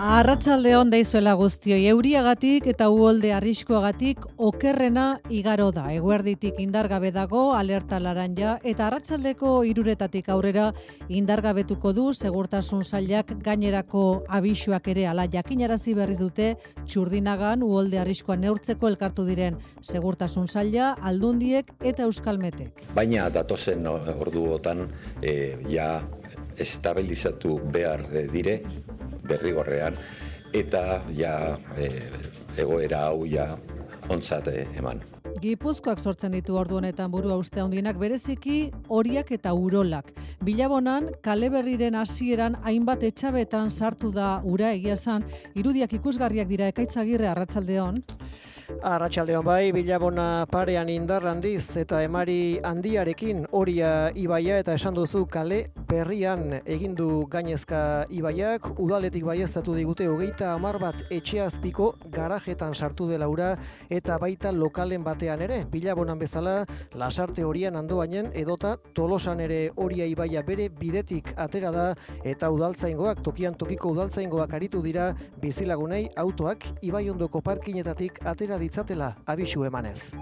Arratsalde on deizuela guztioi euriagatik eta uholde arriskoagatik okerrena igaro da. Eguerditik indargabe dago alerta laranja eta arratsaldeko iruretatik aurrera indargabetuko du segurtasun sailak gainerako abisuak ere ala jakinarazi berriz dute txurdinagan uholde arriskoa neurtzeko elkartu diren segurtasun saila aldundiek eta euskalmetek. Baina datozen orduotan e, ja estabilizatu behar eh, dire derrigorrean eta ja e, egoera hau ja ontzat eh, eman. Gipuzkoak sortzen ditu ordu honetan burua uste handienak bereziki horiak eta urolak. Bilabonan kale berriren hasieran hainbat etxabetan sartu da ura egia esan irudiak ikusgarriak dira ekaitzagirre arratsaldeon. Arratxaldeon bai, bilabona parean indar handiz eta emari handiarekin horia ibaia eta esan duzu kale berrian egindu gainezka ibaiak, udaletik baiestatu digute hogeita amar bat etxeazpiko garajetan sartu dela ura eta baita lokalen batean ere, bilabonan bezala lasarte horian andoainen edota tolosan ere horia ibaia bere bidetik atera da eta udaltzaingoak, tokian tokiko udaltzaingoak aritu dira bizilagunei autoak ibai ondoko parkinetatik atera ditzatela abisu emanez.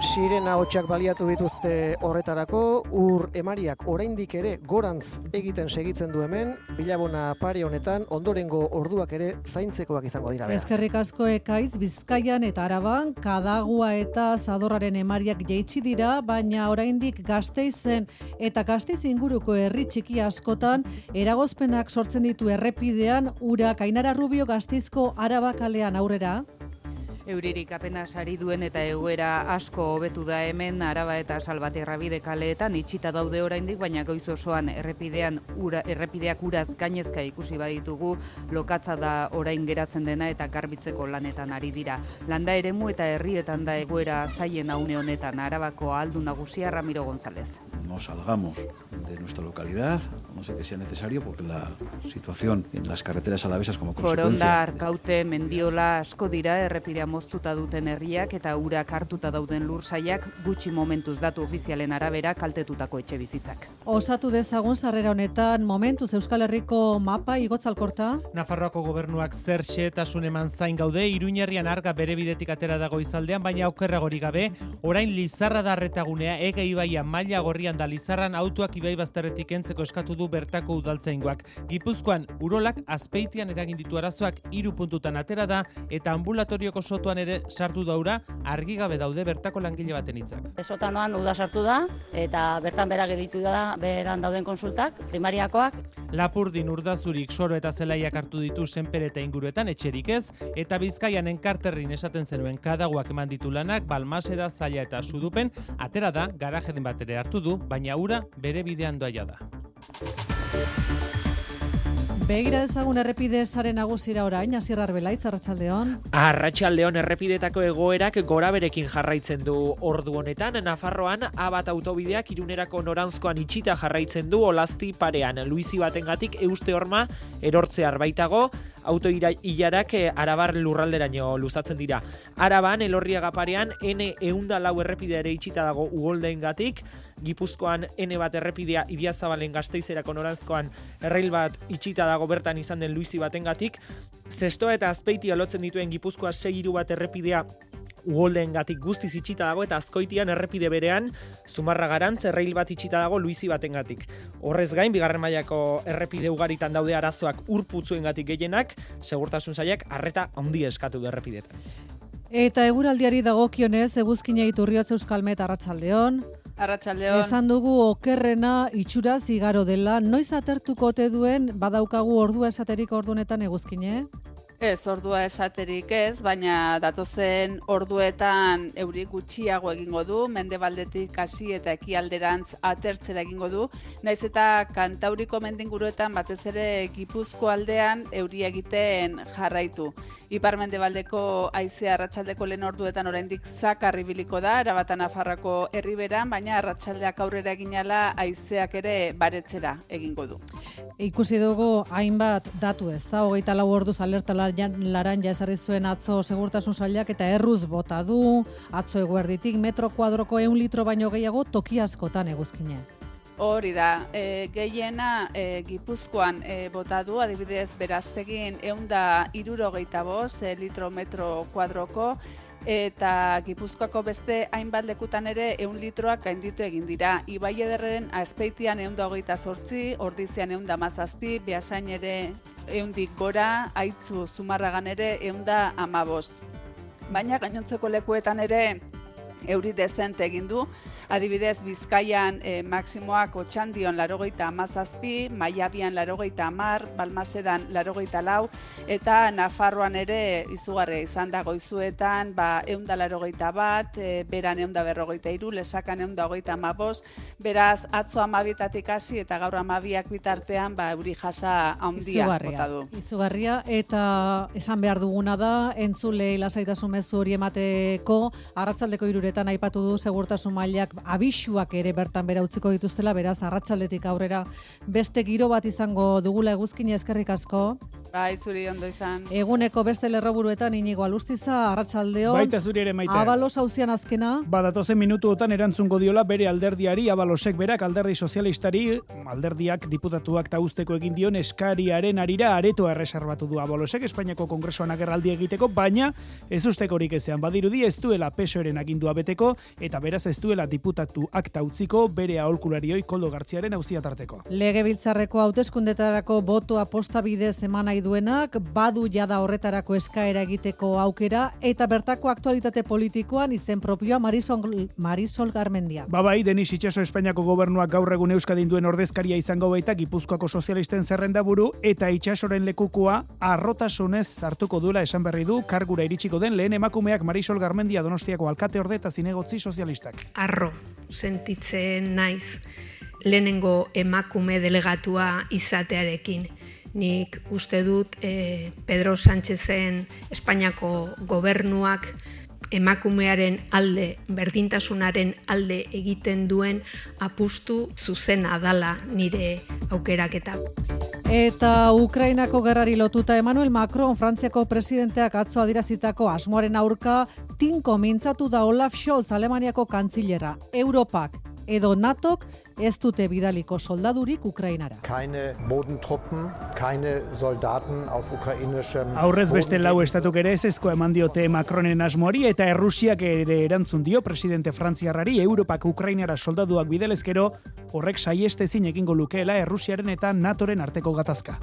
Sirena hotxak baliatu dituzte horretarako, ur emariak oraindik ere gorantz egiten segitzen du hemen, bilabona pare honetan, ondorengo orduak ere zaintzekoak izango dira. Beraz. Eskerrik asko ekaiz, Bizkaian eta Araban, kadagua eta zadorraren emariak jeitsi dira, baina oraindik gazteizen eta gazteiz inguruko herri txiki askotan, eragozpenak sortzen ditu errepidean, ura kainara rubio gazteizko arabakalean aurrera. Euririk apenas ari duen eta egoera asko hobetu da hemen araba eta salbaterra bide kaleetan itxita daude oraindik baina goiz osoan errepidean ura, errepideak uraz gainezka ikusi baditugu lokatza da orain geratzen dena eta garbitzeko lanetan ari dira. Landa eremu eta herrietan da egoera zaien aune honetan arabako aldu nagusia Ramiro González. No salgamos de nuestra localidad, no sé que sea necesario porque la situación en las carreteras alavesas como consecuencia... Foronda, Arkaute, Mendiola, asko dira errepidea moztuta duten herriak eta urak hartuta dauden lursaiak gutxi momentuz datu ofizialen arabera kaltetutako etxe bizitzak. Osatu dezagun sarrera honetan momentuz Euskal Herriko mapa igotzalkorta. Nafarroako gobernuak zer xetasun eman zain gaude, Iruñerrian arga bere bidetik atera dago izaldean, baina okerragori gabe, orain Lizarra darretagunea ega ibaia maila gorrian da Lizarran autuak ibai bazterretik entzeko eskatu du bertako udaltzaingoak. Gipuzkoan urolak azpeitian eragin ditu arazoak hiru puntutan atera da eta ambulatorioko sotoan ere sartu daura argi gabe daude bertako langile baten hitzak. Sotanoan uda sartu da eta bertan bera gelditu da beran dauden konsultak primariakoak. Lapurdin urdazurik soro eta zelaiak hartu ditu senper eta inguruetan etxerik ez eta Bizkaian enkarterrin esaten zenuen kadaguak eman ditu lanak balmaseda zaila eta sudupen atera da garajeren bat ere hartu du baina ura bere bidean doaia da. Begira dezagun errepide sare nagusira orain, hasier arbelaitz arratsaldeon. Arratsaldeon errepidetako egoerak goraberekin jarraitzen du ordu honetan Nafarroan abat autobideak irunerako norantzkoan itxita jarraitzen du Olasti parean. Luizi batengatik euste horma erortze arbaitago auto ilarak arabar lurralderaino luzatzen dira. Araban elorriaga parean N eunda lau ere itxita dago ugoldengatik, Gipuzkoan N bat errepidea Idiazabalen Gasteizerako norantzkoan errail bat itxita dago bertan izan den Luisi batengatik, Zestoa eta Azpeitia lotzen dituen Gipuzkoa 6 hiru bat errepidea ugolden gatik guztiz itxita dago eta azkoitian errepide berean zumarra garantz errail bat itxita dago luizi baten gatik. Horrez gain, bigarren mailako errepide ugaritan daude arazoak urputzuen gatik gehienak, segurtasun zaiak arreta handi eskatu du errepidetan. Eta eguraldiari dagokionez eguzkina iturriotze euskalmet arratsaldeon. Arratsaldeon. Esan dugu okerrena itxuraz igaro dela, noiz atertuko ote duen badaukagu ordua esaterik ordunetan eguzkine? Ez, ordua esaterik ez, baina datozen orduetan euri gutxiago egingo du, mendebaldetik hasi eta ekialderantz atertzera egingo du, naiz eta kantauriko mendinguruetan batez ere gipuzko aldean euri egiten jarraitu. Ipar mendebaldeko aizea arratsaldeko lehen orduetan oraindik zakar ibiliko da, erabatan afarrako herriberan, baina arratsaldeak aurrera eginala aizeak ere baretzera egingo du. Ikusi dugu hainbat datu ez da, hogeita lau orduz alertalari laran jasarri zuen atzo segurtasun sailak eta erruz bota du, atzo eguerditik metro kuadroko eun litro baino gehiago toki askotan eguzkine. Hori da, e, gehiena e, Gipuzkoan e, bota du, adibidez beraztegin eunda irurogeita boz, e, litro metro kuadroko, eta Gipuzkoako beste hainbat lekutan ere ehun litroak gainditu egin dira. Ibai ederren azpeitian ehun da hogeita sortzi, ordizian ehun da mazazpi, behasain ere ehun gora, aitzu zumarragan ere ehun da amabost. Baina gainontzeko lekuetan ere euri dezente egin du, Adibidez, Bizkaian e, maksimoak otxandion larogeita amazazpi, Maiabian larogeita amar, Balmasedan larogeita lau, eta Nafarroan ere izugarria izan da goizuetan, ba, eunda larogeita bat, e, beran eunda berrogeita iru, lesakan eunda hogeita amabos, beraz, atzo amabitatik hasi eta gaur amabiak bitartean, ba, euri jasa handia bota du. Izugarria, eta esan behar duguna da, entzule lasaitasun mezu hori emateko, arratzaldeko iruretan aipatu du segurtasun mailak abisuak ere bertan bera utziko dituztela, beraz, arratsaldetik aurrera beste giro bat izango dugula eguzkini eskerrik asko. Bai, zuri ondo izan. Eguneko beste lerroburuetan inigo alustiza, arratsaldeo. Baita zuri ere maite. Abalos hauzian azkena. Badatozen minutuotan erantzungo diola bere alderdiari, abalosek berak alderdi sozialistari, alderdiak diputatuak tauzteko egin dion eskariaren arira aretoa erreserbatu du abalosek Espainiako Kongresoan agerraldi egiteko, baina ez ustekorik ezean badirudi ez duela pesoeren agindua beteko, eta beraz ez duela diputatu akta utziko bere aholkularioi koldo gartziaren hauzia tarteko. Lege biltzarreko hauteskundetarako botoa posta bidez eman duenak, badu jada horretarako eskaera egiteko aukera, eta bertako aktualitate politikoan izen propioa Marisol, Marisol Garmendia. Ba bai, Denis Itxaso Espainiako gobernuak gaur egun Euskadin duen ordezkaria izango baita Gipuzkoako sozialisten zerrenda buru, eta Itxasoren lekukoa arrotasunez hartuko duela esan berri du, kargura iritsiko den lehen emakumeak Marisol Garmendia Donostiako alkate orde eta zinegotzi sozialistak. Arro, sentitzen naiz lehenengo emakume delegatua izatearekin nik uste dut e, Pedro Sánchezen Espainiako gobernuak emakumearen alde, berdintasunaren alde egiten duen apustu zuzena dala nire aukeraketa. Eta Ukrainako gerrari lotuta Emmanuel Macron, Frantziako presidenteak atzo adirazitako asmoaren aurka, tinko mintzatu da Olaf Scholz, Alemaniako kantzilera. Europak edo NATOk ez dute bidaliko soldadurik Ukrainara. Keine Bodentruppen, keine Soldaten auf ukrainischem Aurrez beste lau estatuk ere ez ezko eman diote Macronen asmoari eta Errusiak ere erantzun dio presidente Frantziarrari Europak Ukrainara soldaduak bidelezkero horrek saiestezin egingo lukeela Errusiaren eta NATOren arteko gatazka.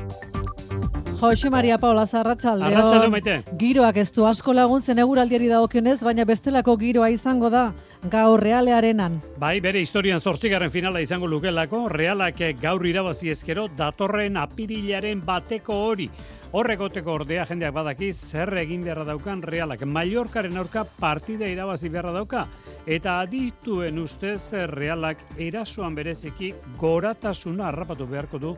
Jose Maria Paula Zarratxaldeo. maite. Giroak ez du asko laguntzen eguraldiari dagokionez, baina bestelako giroa izango da gaur realearenan. Bai, bere historian zortzigarren finala izango lukelako, realak gaur irabazi ezkero datorren apirilaren bateko hori. Horregoteko ordea jendeak badaki zer egin beharra daukan realak. Mallorcaren aurka partida irabazi beharra dauka. Eta adituen ustez realak erasoan bereziki goratasuna harrapatu beharko du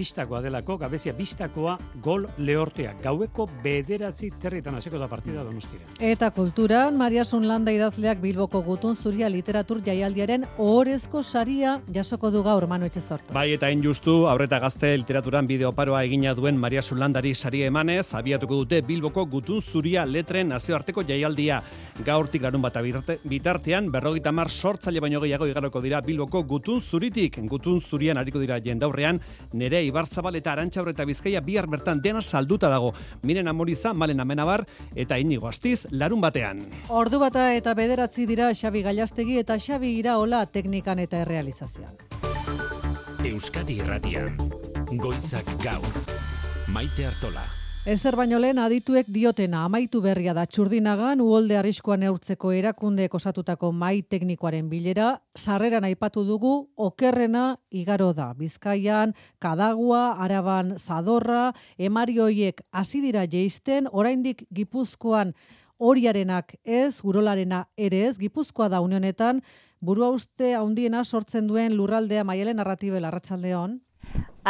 bistakoa delako, gabezia bistakoa gol lehortea. Gaueko bederatzi territan hasiko da partida donostira. Eta kulturan, Maria Sunlanda idazleak Bilboko gutun zuria literatur jaialdiaren ohorezko saria jasoko du gaur manu etxe sortu. Bai, eta hain justu, aurreta gazte literaturan bideoparoa egina duen Maria Sunlandari saria emanez, abiatuko dute Bilboko gutun zuria letren nazioarteko jaialdia. Gaurtik larun bat bitartean, berrogita mar sortzaile baino gehiago igaroko dira Bilboko gutun zuritik. Gutun zurian hariko dira jendaurrean, nere Ibarzabal eta Arantxa eta Bizkaia bihar bertan dena salduta dago. Miren Amoriza, Malen Amenabar eta Inigo Astiz larun batean. Ordu bata eta bederatzi dira Xabi Gailastegi eta Xabi Iraola teknikan eta errealizazioan. Euskadi Irratian. Goizak gaur. Maite Artola. Ezer baino lehen adituek diotena. Amaitu berria da txurdinagan uolde arriskoan neurtzeko erakunde osatutako mai teknikoaren bilera, sarreran aipatu dugu okerrena igaro da. Bizkaian, kadagua, araban zadorra, emarioiek hasi dira jeisten, oraindik gipuzkoan horiarenak ez, urolarena ere ez, gipuzkoa da unionetan, burua uste haundiena sortzen duen lurraldea maialen narratibel arratsaldeon.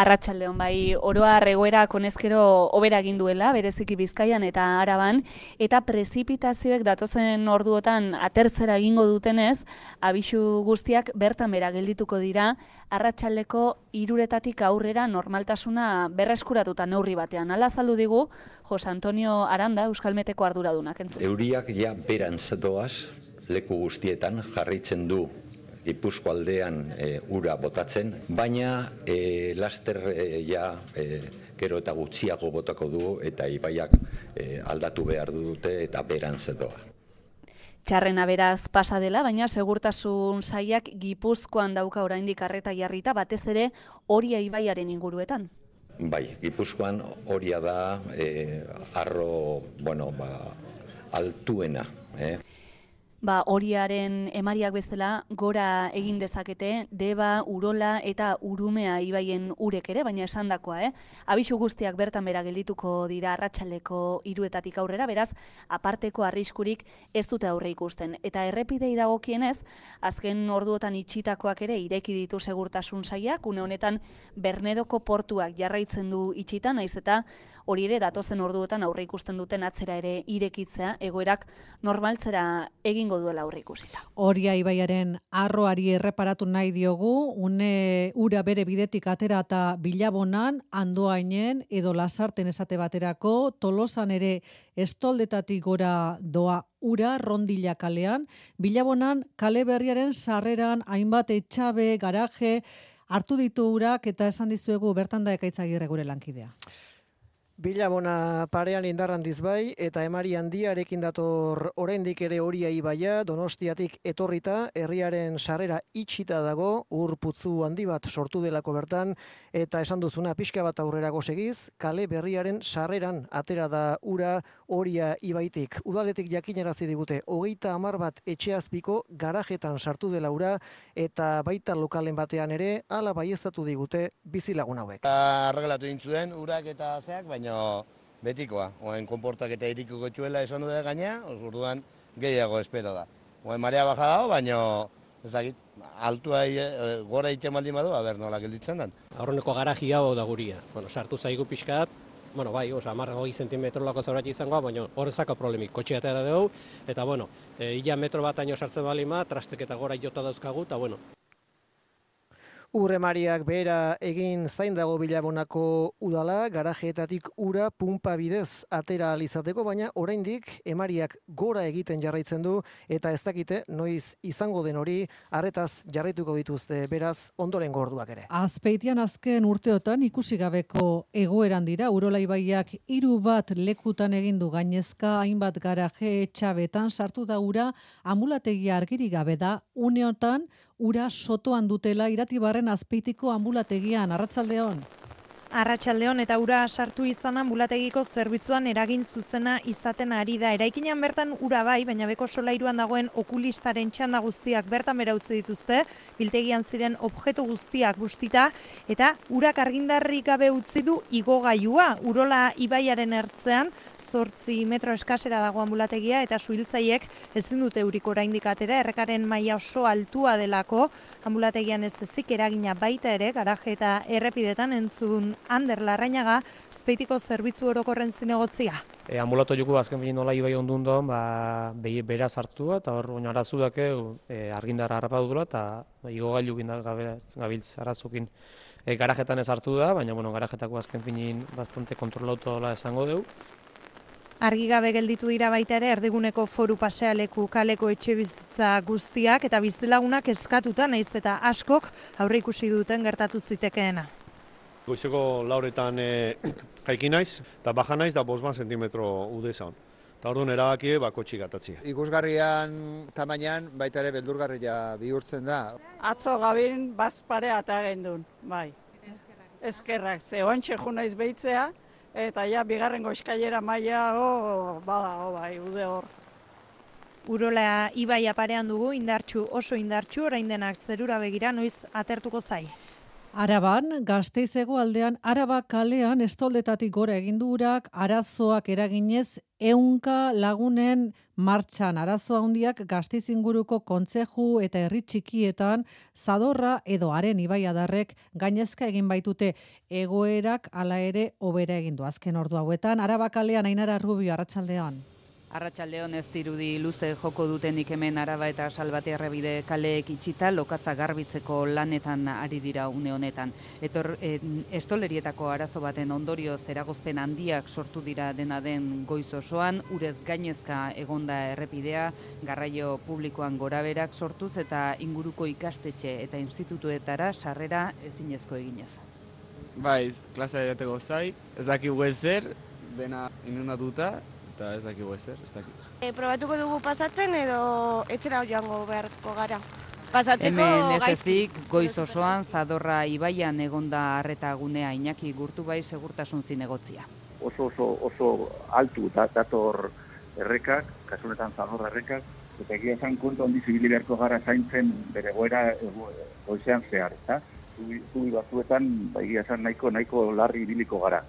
Arratsaldeon bai oroa regoera konezkero hobera egin duela bereziki Bizkaian eta Araban eta prezipitazioek datozen orduotan atertzera egingo dutenez abisu guztiak bertan bera geldituko dira arratsaldeko iruretatik aurrera normaltasuna berreskuratuta neurri batean hala azaldu digu Jos Antonio Aranda Euskalmeteko arduradunak entzun. Euriak ja berantz doaz leku guztietan jarraitzen du Gipuzko aldean e, ura botatzen, baina e, laster e, ja e, gero eta gutxiago botako du eta ibaiak e, aldatu behar dute eta beran zedoa. Txarrena beraz pasa dela, baina segurtasun saiak Gipuzkoan dauka oraindik arreta jarrita batez ere horia ibaiaren inguruetan. Bai, Gipuzkoan horia da e, arro, bueno, ba, altuena, eh? Ba, horiaren emariak bezala gora egin dezakete deba, urola eta urumea ibaien urek ere, baina esandakoa, eh? Abisu guztiak bertan bera geldituko dira arratsaldeko hiruetatik aurrera, beraz, aparteko arriskurik ez dute aurre ikusten. Eta errepidei dagokienez, azken orduotan itxitakoak ere ireki ditu segurtasun saiak, une honetan Bernedoko portuak jarraitzen du itxita, naiz eta hori ere datozen orduetan aurre ikusten duten atzera ere irekitzea egoerak normaltzera egingo duela aurre ikusita. Horia arroari erreparatu nahi diogu, une ura bere bidetik atera eta bilabonan, andoainen edo lasarten esate baterako, tolosan ere estoldetatik gora doa ura rondila kalean, bilabonan kale berriaren sarreran hainbat etxabe, garaje, hartu ditu urak eta esan dizuegu bertan da ekaitzagirre gure lankidea. Bilabona parean indarran dizbai eta emari handiarekin dator oraindik ere horia ibaia donostiatik etorrita herriaren sarrera itxita dago ur putzu handi bat sortu delako bertan eta esan duzuna pixka bat aurrera segiz kale berriaren sarreran atera da ura horia ibaitik. Udaletik jakinarazi digute hogeita hamar bat etxeazpiko garajetan sartu dela ura eta baita lokalen batean ere hala baieztatu digute bizilagun hauek. Arreglatu dintzuen urak eta zeak, baina baino betikoa. Oen konportak eta iriko gotxuela esan duela gaina, orduan gehiago espero da. Oen marea baja dago, baino ez dakit, altua e, gora iten baldin badu, aber nola gelditzen den. Aurreneko garaji hau da guria. Bueno, sartu zaigu pixkat, bueno, bai, oza, marra hori zentimetro lako zaurat izango, baina horrezako problemik, kotxe eta dugu, eta bueno, e, metro bat aino sartzen balima, trastek eta gora jota dauzkagu, eta bueno, Urremariak bera egin zain dago bilabonako udala, garajeetatik ura pumpa bidez atera alizateko, baina oraindik emariak gora egiten jarraitzen du, eta ez dakite noiz izango den hori, arretaz jarraituko dituzte, beraz ondoren gorduak ere. Azpeitian azken urteotan ikusi gabeko egoeran dira, urolai baiak hiru bat lekutan egindu gainezka, hainbat garaje etxabetan sartu da ura, amulategia argiri gabe da, uneotan ura sotoan dutela iratibarren azpeitiko ambulategian, arratsaldeon. Arratxaldeon eta ura sartu izan ambulategiko zerbitzuan eragin zuzena izaten ari da. Eraikinan bertan ura bai, baina beko solairuan dagoen okulistaren txanda guztiak bertan bera utzi dituzte, biltegian ziren objektu guztiak bustita, eta urak argindarrik gabe utzi du igogaiua. Urola ibaiaren ertzean, zortzi metro eskasera dago ambulategia, eta suhiltzaiek ezin dute urik oraindik atera, errekaren maila oso altua delako, ambulategian ez ezik eragina baita ere, garaje eta errepidetan entzun Ander Larrainaga, zpeitiko zerbitzu orokorren zinegotzia. E, ambulato juku azken bine nola ibai ondun doan, ba, bera zartu eta hor baina arazu dake e, argindara harrapa dudula, eta ba, igo gailu gabiltz arazukin e, garajetan ez hartu da, baina bueno, garajetako azken finin bastante kontrolautu dola esango dugu. Argi gabe gelditu dira baita ere erdiguneko foru pasealeku kaleko etxe bizitza guztiak eta bizilagunak ezkatuta naiz eta askok aurre ikusi duten gertatu zitekeena. Goizeko lauretan e, jaiki naiz, eta baja naiz da bosban sentimetro ude zaun. Eta orduan erabaki bako txikatatzi. Ikusgarrian tamainan baita ere beldurgarria bihurtzen da. Atzo gabin bazpare eta gendun, bai. Eskerrak, ze oantxe naiz behitzea, eta ja bigarren goizkailera maia, oh, bada, oh, bai, ude hor. Urola ibai aparean dugu, indartxu, oso indartxu, orain denak zerura begira, noiz atertuko zai. Araban, gazteizego aldean, araba kalean estoldetatik gora egindu urak, arazoak eraginez, eunka lagunen martxan. Arazo handiak gazteiz inguruko kontzeju eta herri txikietan zadorra edo haren ibaiadarrek gainezka egin baitute. Egoerak hala ere hobera egin du. Azken ordu hauetan araba kalean ainara rubio arratsaldean Arratxaldeon ez dirudi luze joko dutenik hemen araba eta salbate errebide kaleek itxita lokatza garbitzeko lanetan ari dira une honetan. Etor, estolerietako arazo baten ondorio zeragozpen handiak sortu dira dena den goiz osoan, urez gainezka egonda errepidea, garraio publikoan goraberak sortuz eta inguruko ikastetxe eta institutuetara sarrera ezinezko eginez. Bai, klasea jateko zai, ez dakigu ezer, dena inundatuta, eta ez dakigu ezer, ez dakigu. E, probatuko dugu pasatzen edo etxera joango beharko gara. Pasatzeko Hemen ez ezik, goiz osoan, zadorra ibaian egonda arreta gunea inaki gurtu bai segurtasun zinegotzia. oso oso oso altu da, dator errekak, kasunetan zador errekak, eta egia esan kontu handi zibili beharko gara zaintzen bere goera goizean zehar, eta zubi, batzuetan, ba, egia esan nahiko, nahiko larri ibiliko gara.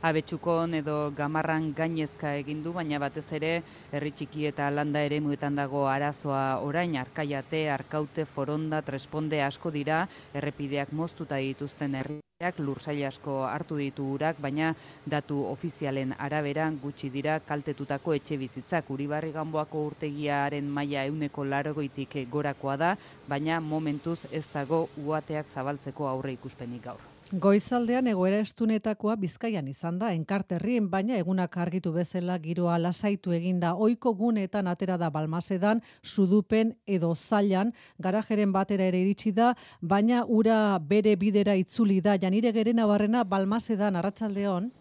Abetsukon edo gamarran gainezka egin du, baina batez ere herri txiki eta landa ere muetan dago arazoa orain arkaiate, arkaute, foronda, tresponde asko dira, errepideak moztuta dituzten herriak, lursail asko hartu ditu urak, baina datu ofizialen arabera gutxi dira kaltetutako etxe bizitzak. Uribarri ganboako urtegiaren maila euneko larogoitik gorakoa da, baina momentuz ez dago uateak zabaltzeko aurre ikuspenik gaur. Goizaldean egoera estunetakoa bizkaian izan da, enkarterrien, baina egunak argitu bezala giroa lasaitu eginda oiko guneetan atera da balmasedan, sudupen edo zailan, garajeren batera ere iritsi da, baina ura bere bidera itzuli da, janire gerena barrena balmasedan, arratsaldeon.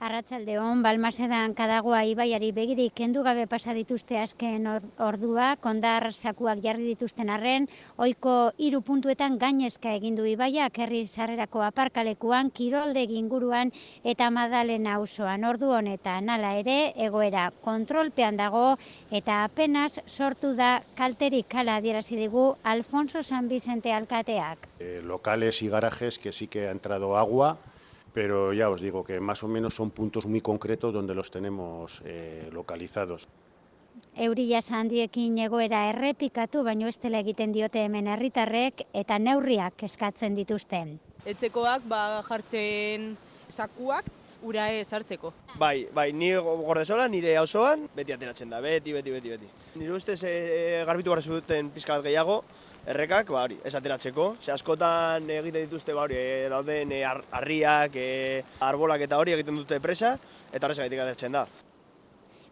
Arratsaldeon Balmasedan kadagoa ibaiari begirik kendu gabe pasa dituzte azken or- ordua, kondar sakuak jarri dituzten arren, ohiko hiru puntuetan gainezka egin du ibaiak herri sarrerako aparkalekuan, kiroldegi inguruan eta Madalena auzoan. Ordu honetan hala ere egoera kontrolpean dago eta apenas sortu da kalterik hala adierazi digu Alfonso San Vicente alkateak. Eh, locales y garajes que sí que ha entrado agua, pero ya os digo que más o menos son puntos muy concretos donde los tenemos eh, localizados. Euria handiekin egoera errepikatu baino ez dela egiten diote hemen herritarrek eta neurriak eskatzen dituzten. Etxekoak ba jartzen sakuak ura ez hartzeko. Bai, bai, ni gordesola nire auzoan beti ateratzen da, beti, beti, beti, beti. Nire ustez e, garbitu gara zuten pizka bat gehiago, errekak, ba hori, ez ateratzeko. Ze askotan egiten dituzte, ba hori, e, dauden e, ar- harriak, e, arbolak eta hori egiten dute presa, eta horrezagatik ateratzen da.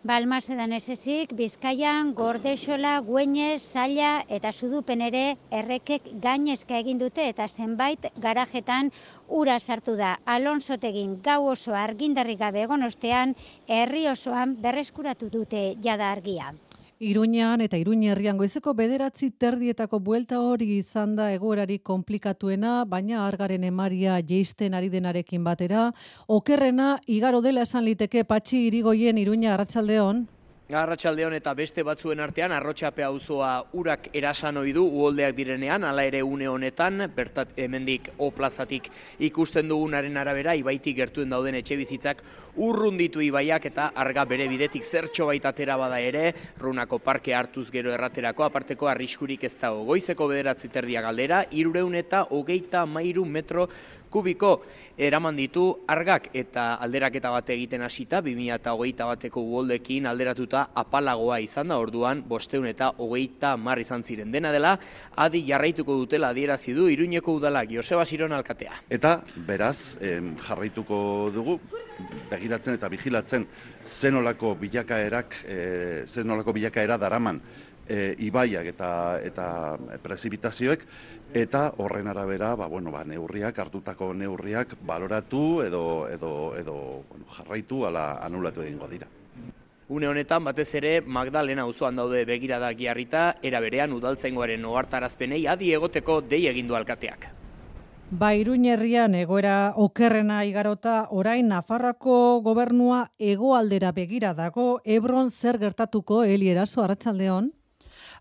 Balmasedan ez ezik, Bizkaian, Gordexola, Güeñez, Zaila eta Sudupen ere errekek gainezka egin dute eta zenbait garajetan ura sartu da. Alonsotegin gau oso argindarrik gabe egon ostean, herri osoan berreskuratu dute jada argia. Iruñan eta Iruña herrian goizeko bederatzi terdietako buelta hori izan da egoerari komplikatuena, baina argaren emaria jeisten ari denarekin batera. Okerrena, igaro dela esan liteke patxi irigoien Iruña arratsaldeon. Arratsaldeon eta beste batzuen artean arrotxape auzoa urak erasan du uholdeak direnean, hala ere une honetan, bertat hemendik O plazatik ikusten dugunaren arabera ibaitik gertuen dauden etxe bizitzak urrunditu ibaiak eta arga bere bidetik zertxo baita atera bada ere, runako parke hartuz gero erraterako, aparteko arriskurik ez dago. Goizeko bederatzi terdia galdera, irureun eta hogeita mairu metro kubiko eraman ditu argak eta alderaketa bat egiten hasita 2008 bateko uholdekin alderatuta apalagoa izan da. Orduan bosteun eta hogeita mar izan ziren. Dena dela adi jarraituko dutela adierazi du Iruñeko udalak. Joseba Siron alkatea. Eta beraz em, jarraituko dugu begiratzen eta vigilatzen zenolako bilakaerak e, zenolako bilakaera daraman e, ibaiak eta eta prezipitazioek eta horren arabera ba, bueno, ba, neurriak hartutako neurriak baloratu edo edo edo bueno, jarraitu ala anulatu egingo dira. Une honetan batez ere Magdalena auzoan daude begiradak jarrita, era berean udaltzaingoaren ohartarazpenei adi egoteko dei egin du alkateak. Ba, Iruña herrian egoera okerrena igarota, orain Nafarrako gobernua hegoaldera begira dago, Ebron zer gertatuko, Eli Eraso, arratsaldeon?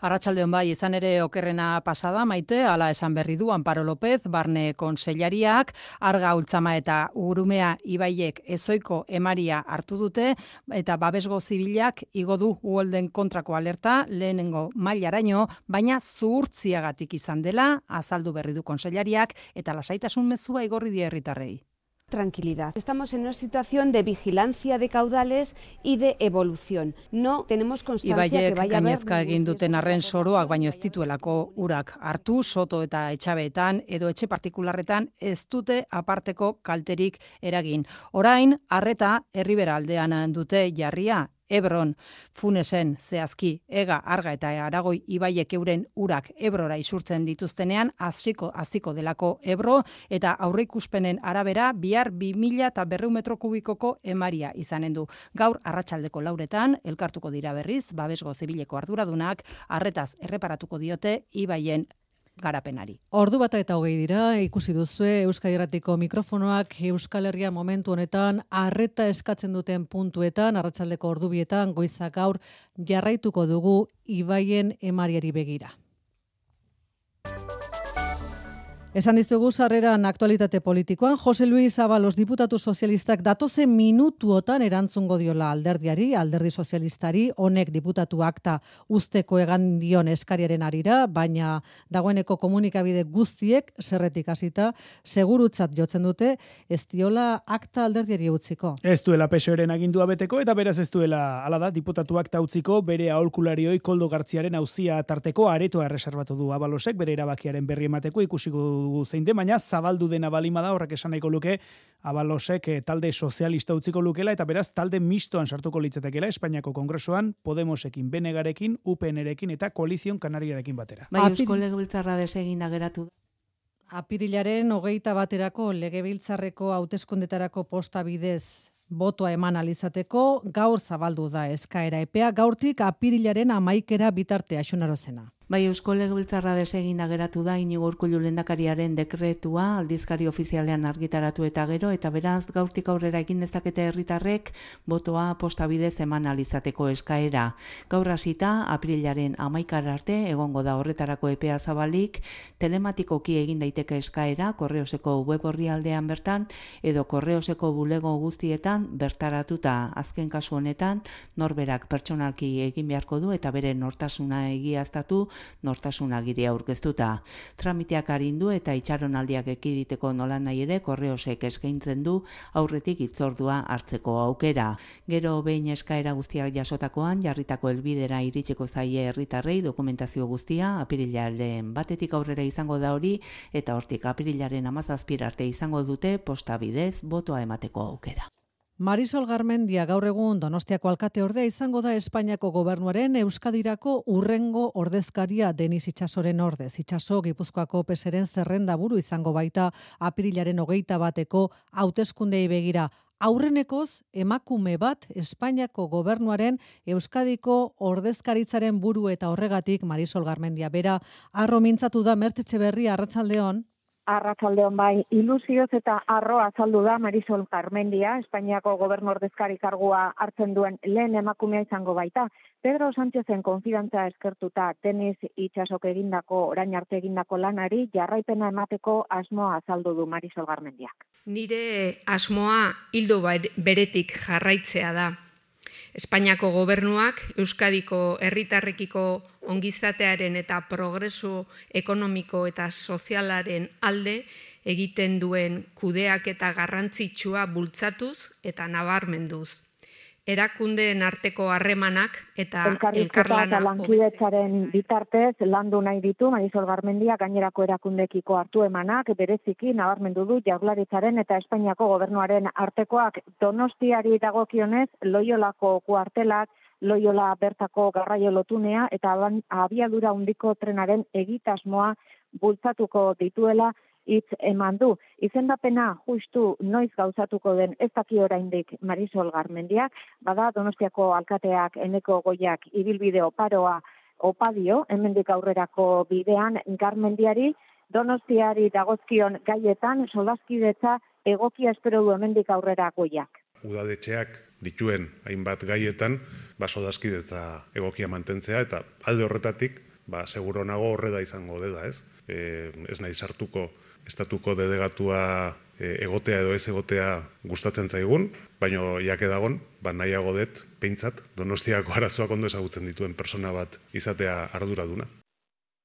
Arratsaldeon bai, izan ere okerrena pasada maite, hala esan berri du Amparo López, barne konsellariak, arga ultzama eta urumea ibaiek ezoiko emaria hartu dute, eta babesgo zibilak igo du uolden kontrako alerta, lehenengo mailaraino, baina zuhurtziagatik izan dela, azaldu berri du konsellariak, eta lasaitasun mezua igorri die herritarrei. Tranquilidad. Estamos en una situación de vigilancia de caudales y de evolución. No tenemos constancia que Ibaiek vaya a haber gainezka egin duten arren soroak baino ez dituelako urak hartu, soto eta etxabeetan edo etxe partikularretan ez dute aparteko kalterik eragin. Orain, arreta herribera aldean dute jarria, Ebron, Funesen, Zehazki, Ega, Arga eta Aragoi ibaiek euren urak Ebrora isurtzen dituztenean hasiko hasiko delako Ebro eta aurreikuspenen arabera bihar 2000 eta berreun metro kubikoko emaria izanen du. Gaur arratsaldeko lauretan elkartuko dira berriz babesgo zibileko arduradunak arretaz erreparatuko diote ibaien garapenari. Ordu bata eta hogei dira, ikusi duzue Euskadi Erratiko mikrofonoak Euskal Herria momentu honetan arreta eskatzen duten puntuetan, arratsaldeko ordubietan goizak gaur jarraituko dugu ibaien emariari begira. Esan dizugu sarreran aktualitate politikoan, Jose Luis Abalos diputatu sozialistak datoze minutuotan erantzungo diola alderdiari, alderdi sozialistari, honek diputatu akta usteko egan dion eskariaren arira, baina dagoeneko komunikabide guztiek zerretik hasita segurutzat jotzen dute, ez diola akta alderdiari utziko. Ez duela PSOEren agindua beteko eta beraz ez duela hala da diputatuak tautziko bere aholkularioi Koldo Gartziaren auzia tarteko aretoa erreserbatu du Abalosek bere erabakiaren berri emateko ikusiko dugu zein den baina zabaldu dena balima da horrek esan nahiko luke Abalosek eh, talde sozialista utziko lukela eta beraz talde mistoan sartuko litzatekeela Espainiako Kongresuan Podemosekin, Benegarekin, UPNrekin eta Koalizion Kanariarekin batera. Bai, Eusko Legebiltzarra deseginda geratu da. Apirilaren hogeita baterako legebiltzarreko hauteskundetarako posta bidez botoa eman alizateko gaur zabaldu da eskaera epea gaurtik apirilaren amaikera bitarte axunarozena. Bai, Eusko Legebiltzarra deseginda geratu da Inigo Urkullu lehendakariaren dekretua aldizkari ofizialean argitaratu eta gero eta beraz gaurtik aurrera egin dezakete herritarrek botoa posta bidez eman alizateko eskaera. Gaur hasita aprilaren 11 arte egongo da horretarako epea zabalik, telematikoki egin daiteke eskaera Korreoseko web orrialdean bertan edo Korreoseko bulego guztietan bertaratuta azken kasu honetan norberak pertsonalki egin beharko du eta bere nortasuna egiaztatu nortasun agiria aurkeztuta. Tramiteak arindu eta itxaronaldiak ekiditeko nola nahi ere korreosek eskaintzen du aurretik itzordua hartzeko aukera. Gero behin eskaera guztiak jasotakoan jarritako helbidera iritsiko zaie herritarrei dokumentazio guztia apirilaren batetik aurrera izango da hori eta hortik apirilaren amazazpir arte izango dute posta bidez botoa emateko aukera. Marisol Garmendia gaur egun Donostiako alkate ordea izango da Espainiako gobernuaren Euskadirako urrengo ordezkaria Denis Itxasoren ordez. Itxaso Gipuzkoako peseren zerrenda buru izango baita apirilaren hogeita bateko hauteskundei begira. Aurrenekoz, emakume bat Espainiako gobernuaren Euskadiko ordezkaritzaren buru eta horregatik Marisol Garmendia bera arro mintzatu da mertzetxe berri arratsaldeon. Arratsaldeon bai, ilusioz eta arroa azaldu da Marisol Carmendia, Espainiako gobernu ordezkari kargua hartzen duen lehen emakumea izango baita. Pedro Sánchezen konfidantza eskertuta tenis itxasok egindako, orain arte egindako lanari, jarraipena emateko asmoa azaldu du Marisol Garmendiak. Nire asmoa hildo beretik jarraitzea da. Espainiako gobernuak Euskadiko herritarrekiko ongizatearen eta progreso ekonomiko eta sozialaren alde egiten duen kudeak eta garrantzitsua bultzatuz eta nabarmenduz. Erakundeen arteko harremanak eta eta lankidetzaren bitartez landu nahi ditu Marisol Garmendia gainerako erakundekiko hartu emanak. Bereziki nabarmendu du Jaurlaritzaren eta Espainiako gobernuaren artekoak. Donostiari dagokionez Loiolako kuartelak Loiola bertako garraio lotunea eta abiadura handiko trenaren egitasmoa bultzatuko dituela hitz eman du. Izendapena justu noiz gauzatuko den ez daki oraindik Marisol Garmendiak, bada Donostiako alkateak eneko goiak ibilbide oparoa opadio, hemendik aurrerako bidean Garmendiari, Donostiari dagozkion gaietan solaskidetza egokia espero du hemendik aurrera goiak. Udadetxeak dituen hainbat gaietan, ba, sodazkidetza egokia mantentzea, eta alde horretatik, ba, seguro nago horreda izango dela, ez? E, ez nahi sartuko estatuko dedegatua e, egotea edo ez egotea gustatzen zaigun, baino jake dagon, ba, nahiago dut, peintzat, donostiako arazoak ondo ezagutzen dituen persona bat izatea arduraduna.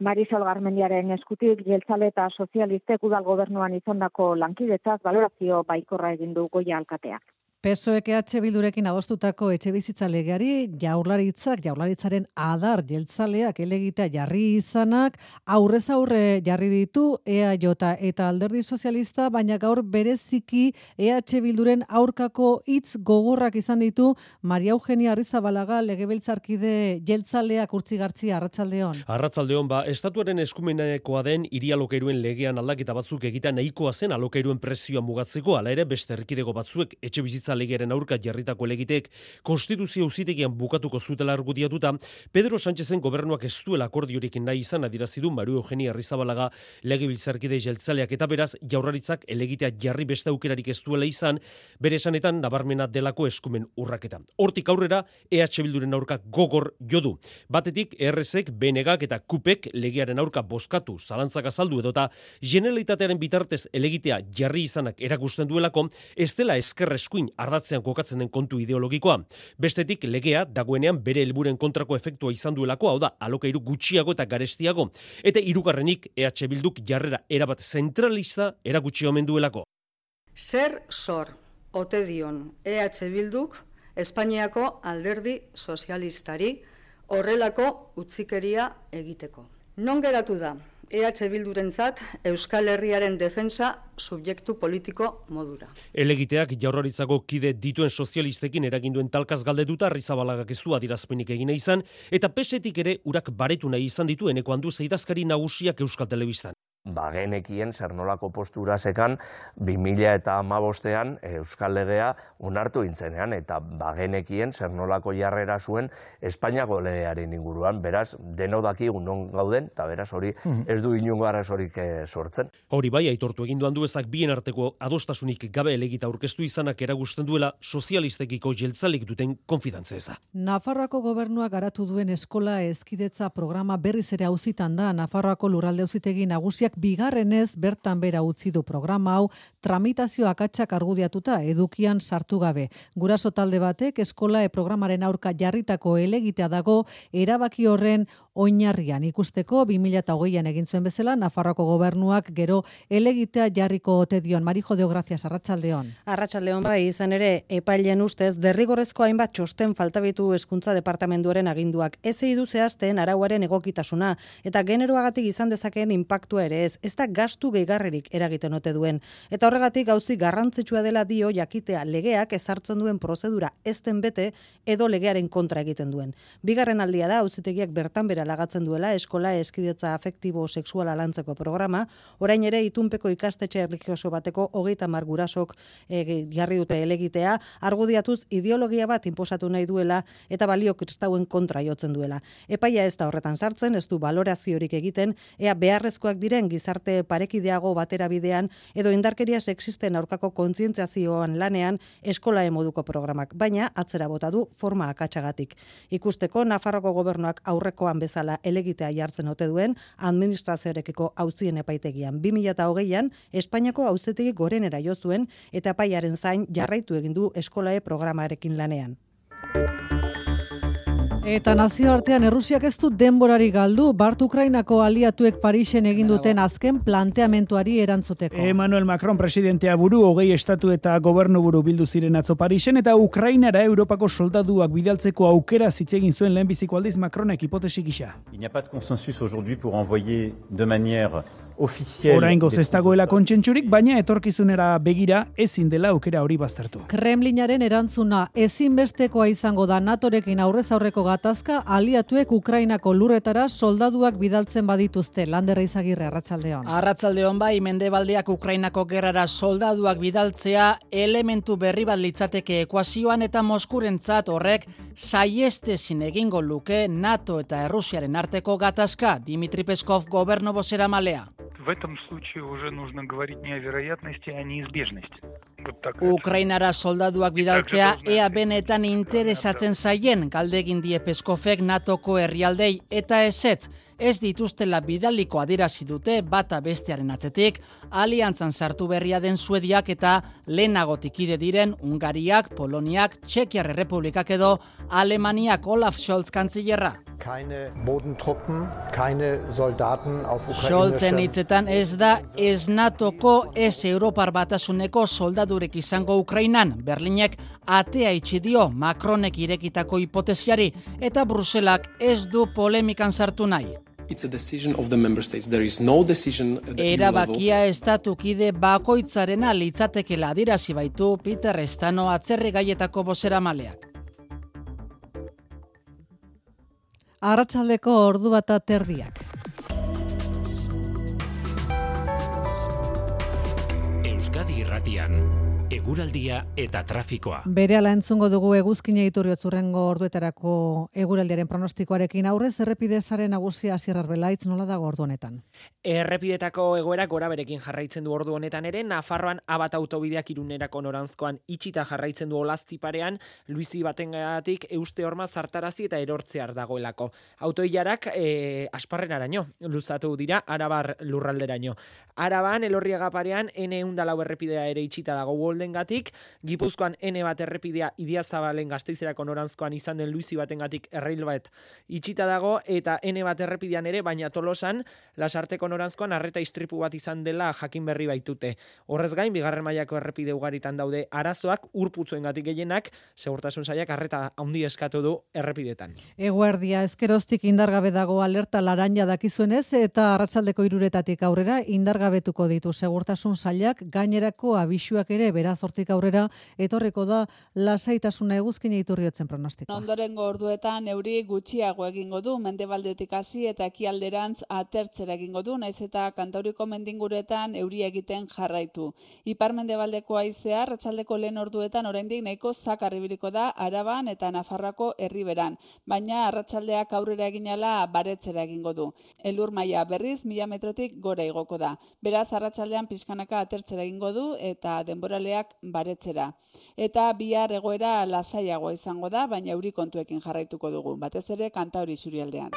Marisol Garmendiaren eskutik jeltzale eta sozialistek udal gobernuan izandako lankidetzaz valorazio baikorra egin du goia alkateak. PSOEK EH Bildurekin adostutako etxe bizitza legeari jaurlaritzak, jaurlaritzaren adar jeltzaleak elegitea jarri izanak, aurrez aurre jarri ditu EAJ eta alderdi sozialista, baina gaur bereziki EH Bilduren aurkako hitz gogorrak izan ditu Maria Eugenia Arrizabalaga legebiltzarkide jeltzaleak urtzi gartzi arratsaldeon. Arratsaldeon ba, estatuaren eskumenekoa den hiri alokairuen legean aldaketa batzuk egita nahikoa zen alokairuen presioa mugatzeko, ala ere beste erkidego batzuek etxe bizitza legeren aurka jarritako legitek konstituzio uzitegian bukatuko zutela argudiatuta, Pedro Sánchezen gobernuak ez duela akordiorik nahi izan adirazidu Mario Eugenia Arrizabalaga legebiltzarkide jeltzaleak eta beraz jaurraritzak elegitea jarri beste aukerarik ez duela izan, bere esanetan nabarmena delako eskumen urraketa. Hortik aurrera, EH Bilduren aurka gogor jodu. Batetik, ERSek, BNGak eta KUPek legearen aurka bozkatu, zalantzak azaldu edota, generalitatearen bitartez elegitea jarri izanak erakusten duelako, ez dela eskerre eskuin ardatzean kokatzen den kontu ideologikoa. Bestetik legea dagoenean bere helburen kontrako efektua izan duelako, hau da, alokairu gutxiago eta garestiago. Eta hirugarrenik EH Bilduk jarrera erabat zentralista erakutsi omen duelako. Zer sor ote dion EH Bilduk Espainiako alderdi sozialistari horrelako utzikeria egiteko. Non geratu da EH Bildurentzat Euskal Herriaren defensa subjektu politiko modura. Elegiteak jaurlaritzako kide dituen sozialistekin eraginduen talkaz galdetuta Rizabalagak ez du adirazpenik egin izan eta pesetik ere urak baretu nahi izan ditu eneko handu zeidazkari nagusiak Euskal Telebistan bagenekien zer nolako postura sekan 2000 eta amabostean Euskal Legea unartu intzenean eta bagenekien zer nolako jarrera zuen Espainiako legearen inguruan, beraz, deno daki non gauden, eta beraz hori mhm. ez du inungo arazorik eh, sortzen. Hori bai, aitortu egin duan ezak bien arteko adostasunik gabe elegita aurkeztu izanak eragusten duela sozialistekiko jeltzalik duten konfidantza eza. Nafarroako gobernuak garatu duen eskola ezkidetza programa berriz ere auzitan da, Nafarroako lurralde auzitegi nagusiak bigarrenez bertan bera utzi du programa hau tramitazio akatsak argudiatuta edukian sartu gabe. Guraso talde batek eskola e programaren aurka jarritako elegitea dago erabaki horren oinarrian ikusteko 2008an egin zuen bezala Nafarroako gobernuak gero elegitea jarriko ote dion Marijo de Gracias Arratsaldeon. Arratsaldeon bai izan ere epailen ustez derrigorrezko hainbat txosten faltabitu hezkuntza departamentuaren aginduak ez du zehazten arauaren egokitasuna eta generoagatik izan dezakeen inpaktua ere ez, ez da gastu gehigarrerik eragiten ote duen. Eta horregatik gauzi garrantzitsua dela dio jakitea legeak ezartzen duen prozedura ezten bete edo legearen kontra egiten duen. Bigarren aldia da, auzitegiak bertan bera lagatzen duela eskola eskidetza afektibo sexuala lantzeko programa, orain ere itunpeko ikastetxe erligioso bateko hogeita mar gurasok e, jarri dute elegitea, argudiatuz ideologia bat inposatu nahi duela eta balio kristauen kontra jotzen duela. Epaia ez da horretan sartzen, ez du baloraziorik egiten, ea beharrezkoak diren gizarte parekideago batera bidean edo indarkeria sexisten aurkako kontzientziazioan lanean eskola moduko programak, baina atzera bota du forma akatsagatik. Ikusteko Nafarroko gobernuak aurrekoan bezala elegitea jartzen ote duen administrazioarekiko auzien epaitegian 2020an Espainiako auzetegi gorenera jo zuen eta epaiaren zain jarraitu egin du eskolae programarekin lanean. Eta nazioartean Errusiak ez du denborari galdu, Bart Ukrainako aliatuek Parisen egin duten azken planteamentuari erantzuteko. Emmanuel Macron presidentea buru, hogei estatu eta gobernu buru bildu ziren atzo Parisen, eta Ukrainara Europako soldaduak bidaltzeko aukera zitzegin zuen lehenbiziko aldiz Macronek hipotesi gisa. Il n'y a pas de consensus aujourd'hui pour envoyer de manière officielle... Oraingo ez dagoela kontsentsurik, baina etorkizunera begira ezin dela aukera hori baztertu. Kremlinaren erantzuna ezinbestekoa izango da NATOrekin aurrez aurreko gatazka aliatuek Ukrainako lurretara soldaduak bidaltzen badituzte landerra izagirre arratsaldeon. Arratsaldeon bai Mendebaldeak Ukrainako gerrara soldaduak bidaltzea elementu berri bat litzateke ekuazioan eta Moskurentzat horrek saiestezin egingo luke NATO eta Errusiaren arteko gatazka Dimitri Peskov gobernu bozera malea В этом случае уже нужно говорить не о вероятности, а о неизбежности. Ukrainara soldaduak bidaltzea ea benetan interesatzen zaien galdegin die Peskofek NATOko herrialdei eta ezetz ez dituztela bidaliko adierazi dute bata bestearen atzetik, aliantzan sartu berria den Suediak eta lehenagotik ide diren Ungariak, Poloniak, Txekiar Republikak edo Alemaniak Olaf Scholz kantzillerra. Keine Bodentruppen, keine Soldaten auf Scholzen hitzetan ez da ez NATOko ez Europar batasuneko soldadurek izango Ukrainan. Berlinek atea itxi dio Macronek irekitako hipotesiari eta Bruselak ez du polemikan sartu nahi. It's a decision of the member states. There is no decision at the Erabakia estatukide bakoitzarena litzatekela adirazi baitu Peter Estano atzerri gaietako bozera Arratsaldeko ordu bata terdiak. Euskadi Irratian, eguraldia eta trafikoa. Berehala entzungo dugu eguzkina iturriotzurrengo orduetarako eguraldiaren pronostikoarekin aurrez errepidezaren nagusia Asier Arbelaitz nola dago ordu honetan. Errepidetako egoera gora berekin jarraitzen du ordu honetan ere, Nafarroan abat autobideak irunerako norantzkoan itxita jarraitzen du olazti parean, Luizi batengatik euste horma zartarazi eta erortzear dagoelako. Autoilarak e, asparrenaraino, luzatu dira, arabar lurralderaino. Araban, elorriaga parean, N eundalau errepidea ere itxita dago Goldengatik, Gipuzkoan N bat errepidea Idiazabalen gazteizerako norantzkoan izan den Luizi batengatik errail bat itxita dago, eta N bat errepidean ere, baina tolosan, lasarteko norantzkoan arreta istripu bat izan dela jakin berri baitute. Horrez gain, bigarren mailako errepide ugaritan daude arazoak, urputzuengatik gehienak, segurtasun saiak arreta handi eskatu du errepidetan. Eguerdia ezkeroztik indargabe dago alerta laranja dakizuenez eta arratsaldeko iruretatik aurrera indargabetuko ditu segurtasun sailak gainerako abisuak ere beraz hortik aurrera etorriko da lasaitasuna eguzkina iturriotzen pronostikoa. Ondorengo orduetan euri gutxiago egingo du mendebaldetik hasi eta ekialderantz atertzera egingo du naiz eta kantauriko mendinguretan euri egiten jarraitu. Ipar mendebaldeko haizea arratsaldeko lehen orduetan oraindik nahiko zakar ibiliko da Araban eta Nafarroako herriberan, baina arratsaldeak aurrera eginala baretzera egingo du. Elur maila berriz 1000 metrotik gora igoko da. Beraz arratsaldean pizkanaka atertzera egingo du eta denboraleak baretzera. Eta bihar egoera lasaiagoa izango da, baina euri kontuekin jarraituko dugu, batez ere kantauri zurialdean.